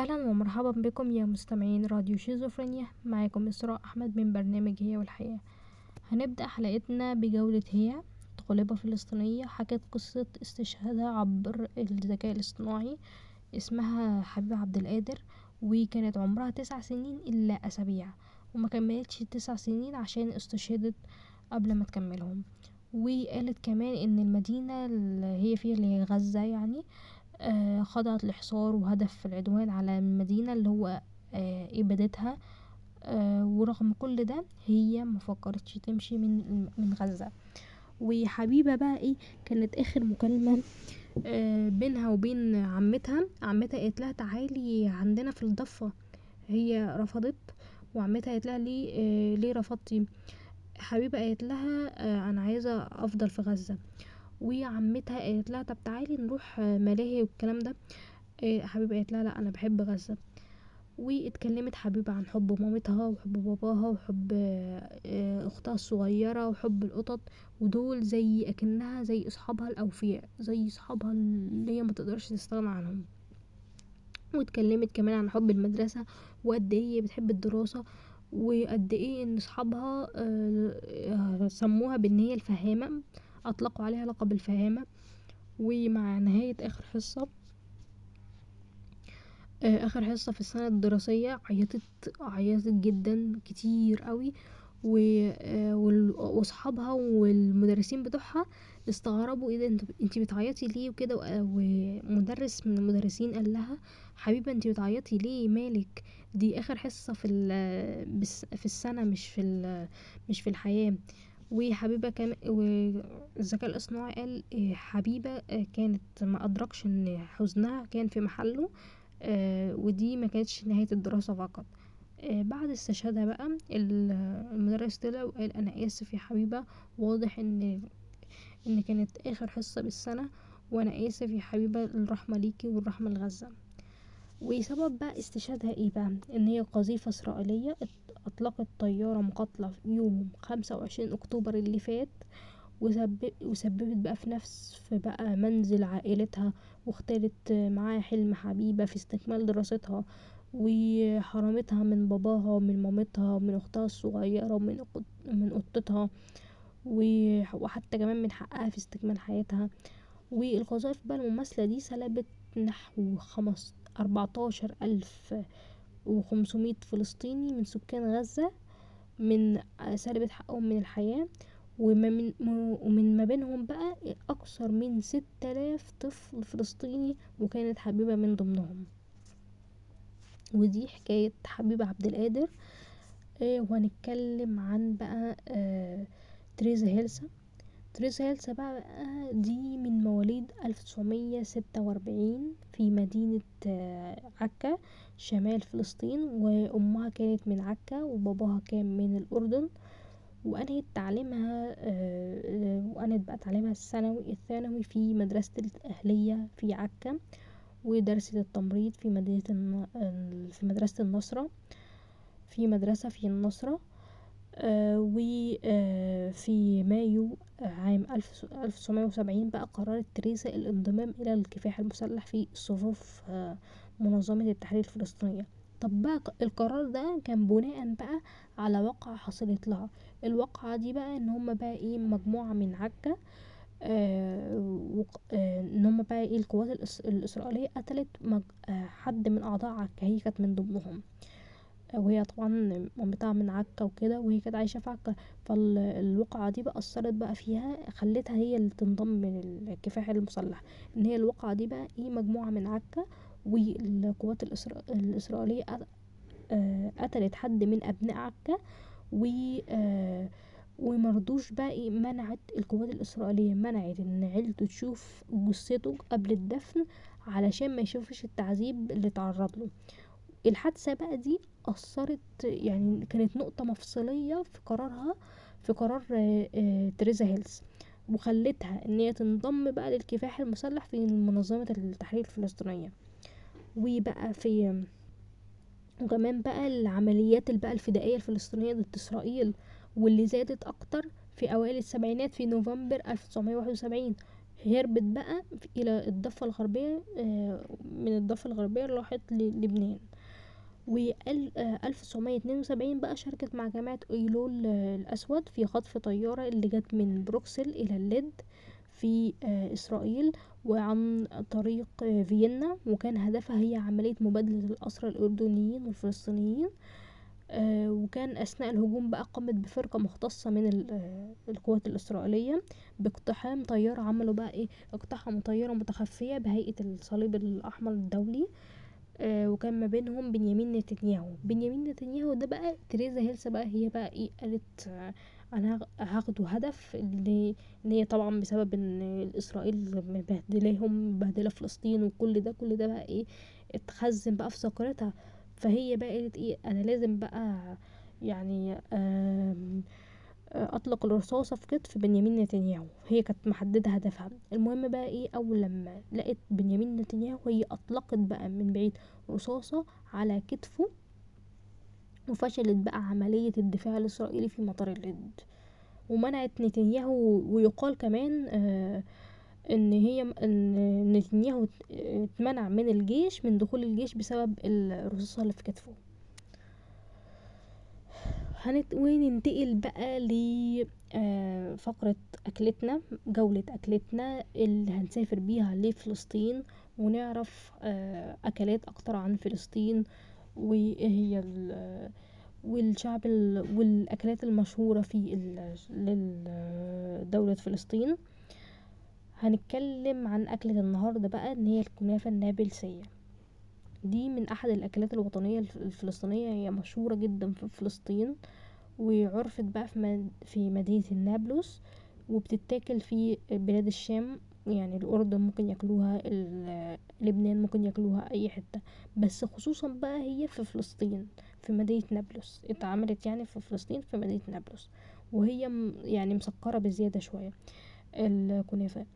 أهلا ومرحبا بكم يا مستمعين راديو شيزوفرينيا. معاكم إسراء أحمد من برنامج هي والحياة. هنبدأ حلقتنا بجولة هي طالبة فلسطينية حكت قصة استشهادها عبر الذكاء الاصطناعي اسمها حبيبة عبد القادر وكانت عمرها تسع سنين إلا أسابيع وما كملتش تسع سنين عشان استشهدت قبل ما تكملهم. وقالت كمان إن المدينة اللي هي فيها اللي هي غزة يعني خضعت لحصار وهدف العدوان على المدينة اللي هو آه إبادتها. آه ورغم كل ده هي مفكرتش تمشي من من غزة. وحبيبة بقى إيه كانت آخر مكالمة آه بينها وبين عمتها. عمتها قالت لها تعالي عندنا في الضفة. هي رفضت وعمتها قالت لها ليه آه ليه رفضتي؟ حبيبة قالت لها آه أنا عايزة أفضل في غزة. وعمتها قالت لها طب تعالي نروح ملاهي والكلام ده. آه حبيبة قالت لها لا أنا بحب غزة. واتكلمت حبيبة عن حب مامتها وحب باباها وحب آه أختها الصغيرة وحب القطط. ودول زي أكنها زي أصحابها الأوفياء زي أصحابها اللي هي متقدرش تستغنى عنهم. واتكلمت كمان عن حب المدرسة وقد إيه بتحب الدراسة وقد إيه إن أصحابها آه سموها بإن هي الفهامة. أطلقوا عليها لقب الفهامة ومع نهاية آخر حصة آه آخر حصة في السنة الدراسية عيطت عيطت جدا كتير قوي وأصحابها والمدرسين بتوعها استغربوا إيه ده أنت بتعيطي ليه وكده؟ ومدرس من المدرسين قال لها حبيبة انتي بتعيطي ليه؟ مالك؟ دي آخر حصة في في السنة مش في مش في الحياة. وحبيبة كان والذكاء الاصطناعي قال حبيبة كانت ما أدركش إن حزنها كان في محله ودي ما كانتش نهاية الدراسة فقط. بعد استشهادها بقى المدرس طلع وقال أنا آسف يا حبيبة واضح إن إن كانت آخر حصة بالسنة وأنا آسف يا حبيبة الرحمة ليكي والرحمة لغزه وسبب بقى استشهادها إيه بقى إن هي قذيفة إسرائيلية أطلقت طيارة مقاتلة في يوم خمسة وعشرين أكتوبر اللي فات وسبب وسببت بقى في نفس في بقى منزل عائلتها واختارت معاها حلم حبيبة في استكمال دراستها وحرمتها من باباها ومن مامتها ومن أختها الصغيرة ومن من قطتها وحتى كمان من حقها في استكمال حياتها. والقذائف بقى المماثلة دي سلبت نحو خمس أربعتاشر ألف وخمسمية فلسطيني من سكان غزة من سلبت حقهم من الحياة ومن, ما بينهم بقى أكثر من ست آلاف طفل فلسطيني وكانت حبيبة من ضمنهم. ودي حكاية حبيبة عبد القادر. آه وهنتكلم عن بقى آه تريزا هيلسا تريزا هيلسا بقى دي من مواليد ألف تسعمية ستة وأربعين في مدينة آه عكا شمال فلسطين وأمها كانت من عكا وباباها كان من الأردن. وأنهت تعليمها وأنهت بقى تعليمها الثانوي الثانوي في مدرسة الأهلية في عكا ودرست التمريض في مدينة في مدرسة النصرة في مدرسة في النصرة. آه وفي مايو عام ألف تسعمية وسبعين بقى قررت تريزا الانضمام إلى الكفاح المسلح في صفوف آه منظمة التحرير الفلسطينية. طب بقى القرار ده كان بناء بقى على واقعة حصلت لها. الواقعة دي بقى إن هما بقى إيه مجموعة من عكا آه آه إن هما بقى إيه القوات الإس الإسرائيلية قتلت آه حد من أعضاء عكا هي كانت من ضمنهم. وهي طبعا مامتها من عكا وكده وهي كانت عايشة في عكا. فالواقعة دي بقى أثرت بقى فيها خلتها هي اللي تنضم للكفاح المسلح. إن هي الواقعة دي بقى إيه مجموعة من عكا والقوات الإسرا... الإسرائيلية قتلت حد من أبناء عكا و ومرضوش بقى إيه منعت القوات الإسرائيلية منعت إن عيلته تشوف جثته قبل الدفن علشان ما يشوفش التعذيب اللي تعرض له. الحادثة بقى دي أثرت يعني كانت نقطة مفصلية في قرارها في قرار تريزا هيلز وخلتها إن هي تنضم بقى للكفاح المسلح في منظمة التحرير الفلسطينية. وبقى في وكمان بقى العمليات بقى الفدائية الفلسطينية ضد إسرائيل واللي زادت أكتر في أوائل السبعينات في نوفمبر ألف تسعمية واحد وسبعين هربت بقى إلى الضفة الغربية من الضفة الغربية راحت للبنان وألف تسعمية اتنين وسبعين بقى شاركت مع جامعة أيلول الأسود في خطف طيارة اللي جت من بروكسل إلى اللد في إسرائيل وعن طريق فيينا وكان هدفها هي عملية مبادلة الأسرى الأردنيين والفلسطينيين وكان أثناء الهجوم بقى قامت بفرقة مختصة من القوات الإسرائيلية باقتحام طيارة عملوا بقى إيه؟ اقتحموا طيارة متخفية بهيئة الصليب الأحمر الدولي وكان ما بينهم بنيامين نتنياهو. بنيامين نتنياهو ده بقى تريزا هيلسا بقى هي بقى إيه قالت أنا هاخده هدف إن هي طبعا بسبب إن إسرائيل مبهدلاهم مبهدلة فلسطين وكل ده كل ده بقى إيه اتخزن بقى في ذاكرتها فهي بقى قالت إيه أنا لازم بقى يعني أطلق الرصاصة في كتف بنيامين نتنياهو. هي كانت محددة هدفها. المهم بقى إيه؟ أول لما لقت بنيامين نتنياهو هي أطلقت بقى من بعيد رصاصة على كتفه وفشلت بقى عملية الدفاع الإسرائيلي في مطار اللد ومنعت نتنياهو ويقال كمان آه إن هي إن نتنياهو اتمنع من الجيش من دخول الجيش بسبب الرصاصة اللي في كتفه. هنت... وننتقل بقى لفقرة أكلتنا جولة أكلتنا اللي هنسافر بيها لفلسطين ونعرف أكلات أكتر عن فلسطين وايه هي والشعب والأكلات المشهورة في دولة فلسطين. هنتكلم عن أكلة النهاردة بقى إن هي الكنافة النابلسية. دي من أحد الأكلات الوطنية الفلسطينية هي مشهورة جدا في فلسطين وعرفت بقى في مدينة النابلس وبتتاكل في بلاد الشام يعني الأردن ممكن ياكلوها لبنان ممكن ياكلوها أي حتة. بس خصوصا بقى هي في فلسطين في مدينة نابلس. اتعملت يعني في فلسطين في مدينة نابلس. وهي يعني مسكرة بزيادة شوية الكنافة.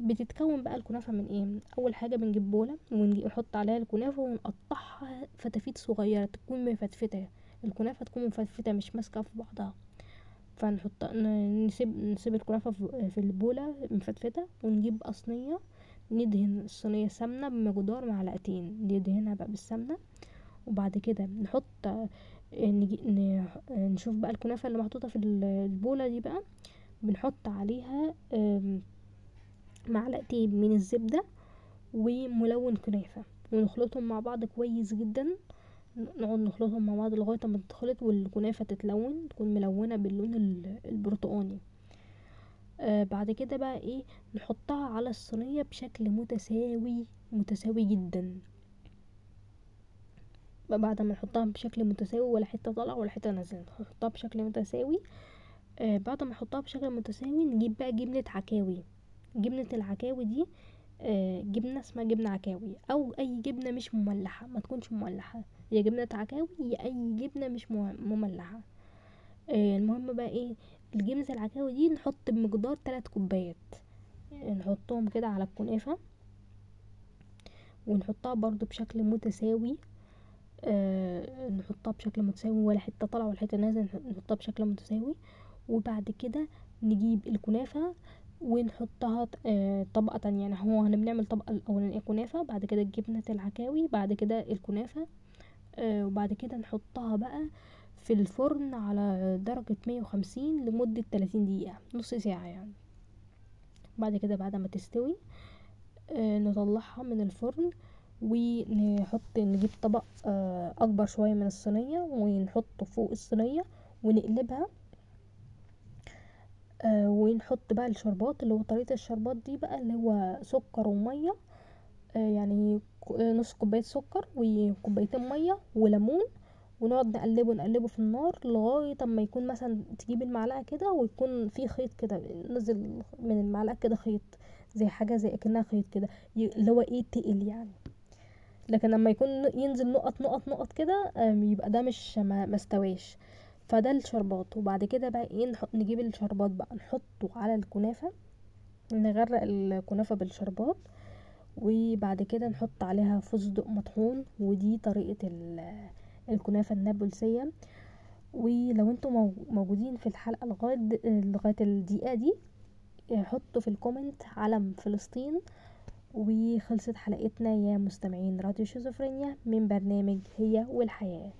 بتتكون بقى الكنافة من إيه؟ أول حاجة بنجيب بولة ونحط عليها الكنافة ونقطعها فتافيت صغيرة تكون مفتفتة. الكنافة تكون مفتفتة مش ماسكة في بعضها. فنحط نسيب نسيب الكنافة في البولة مفتفتة ونجيب صينية ندهن الصينية سمنة بمقدار معلقتين. ندهنها بقى بالسمنة. وبعد كده نحط نشوف بقى الكنافة اللي محطوطة في البولة دي بقى. بنحط عليها معلقتين من الزبدة وملون كنافة ونخلطهم مع بعض كويس جدا. نقعد نخلطهم مع بعض لغاية ما تتخلط والكنافة تتلون تكون ملونة باللون البرتقاني. آه بعد كده بقى إيه نحطها على الصينية بشكل متساوي متساوي جدا. بعد ما نحطها بشكل متساوي ولا حتة طالعة ولا حتة نازلة نحطها بشكل متساوي. آه بعد ما نحطها بشكل متساوي نجيب بقى جبنة عكاوي. جبنة العكاوي دي آه جبنة اسمها جبنة عكاوي أو أي جبنة مش مملحة ما تكونش مملحة يا جبنة عكاوي يا أي جبنة مش مملحة. آه المهم بقى إيه الجبنة العكاوي دي نحط بمقدار تلات كوبايات نحطهم كده على الكنافة ونحطها برضو بشكل متساوي آه نحطها بشكل متساوي ولا حتة طالعة ولا حتة نازلة نحطها بشكل متساوي وبعد كده نجيب الكنافة ونحطها آه طبقة تانية. يعني هو هنعمل طبقة الأولانية كنافة بعد كده جبنة العكاوي بعد كده الكنافة آه وبعد كده نحطها بقى في الفرن على درجة مية وخمسين لمدة تلاتين دقيقة نص ساعة يعني. بعد كده بعد ما تستوي آه نطلعها من الفرن ونحط نجيب طبق أكبر شوية من الصينية ونحطه فوق الصينية ونقلبها. آه ونحط بقى الشربات اللي هو طريقة الشربات دي بقى اللي هو سكر ومية آه يعني نص كوباية سكر وكوبايتين مية وليمون ونقعد نقلبه نقلبه في النار لغاية أما يكون مثلا تجيب المعلقة كده ويكون في خيط كده نزل من المعلقة كده خيط زي حاجة زي أكنها خيط كده اللي هو إيه تقل يعني. لكن لما يكون ينزل نقط نقط نقط كده يبقى ده مش ما استواش. فده الشربات. وبعد كده بقى إيه نحط نجيب الشربات بقى نحطه على الكنافة نغرق الكنافة بالشربات وبعد كده نحط عليها فستق مطحون. ودي طريقة الكنافة النابلسية. ولو أنتوا موجودين في الحلقة لغاية لغاية الدقيقة دي حطوا في ال comment علم فلسطين. وخلصت حلقتنا يا مستمعين راديو شيزوفرينيا من برنامج هي والحياة.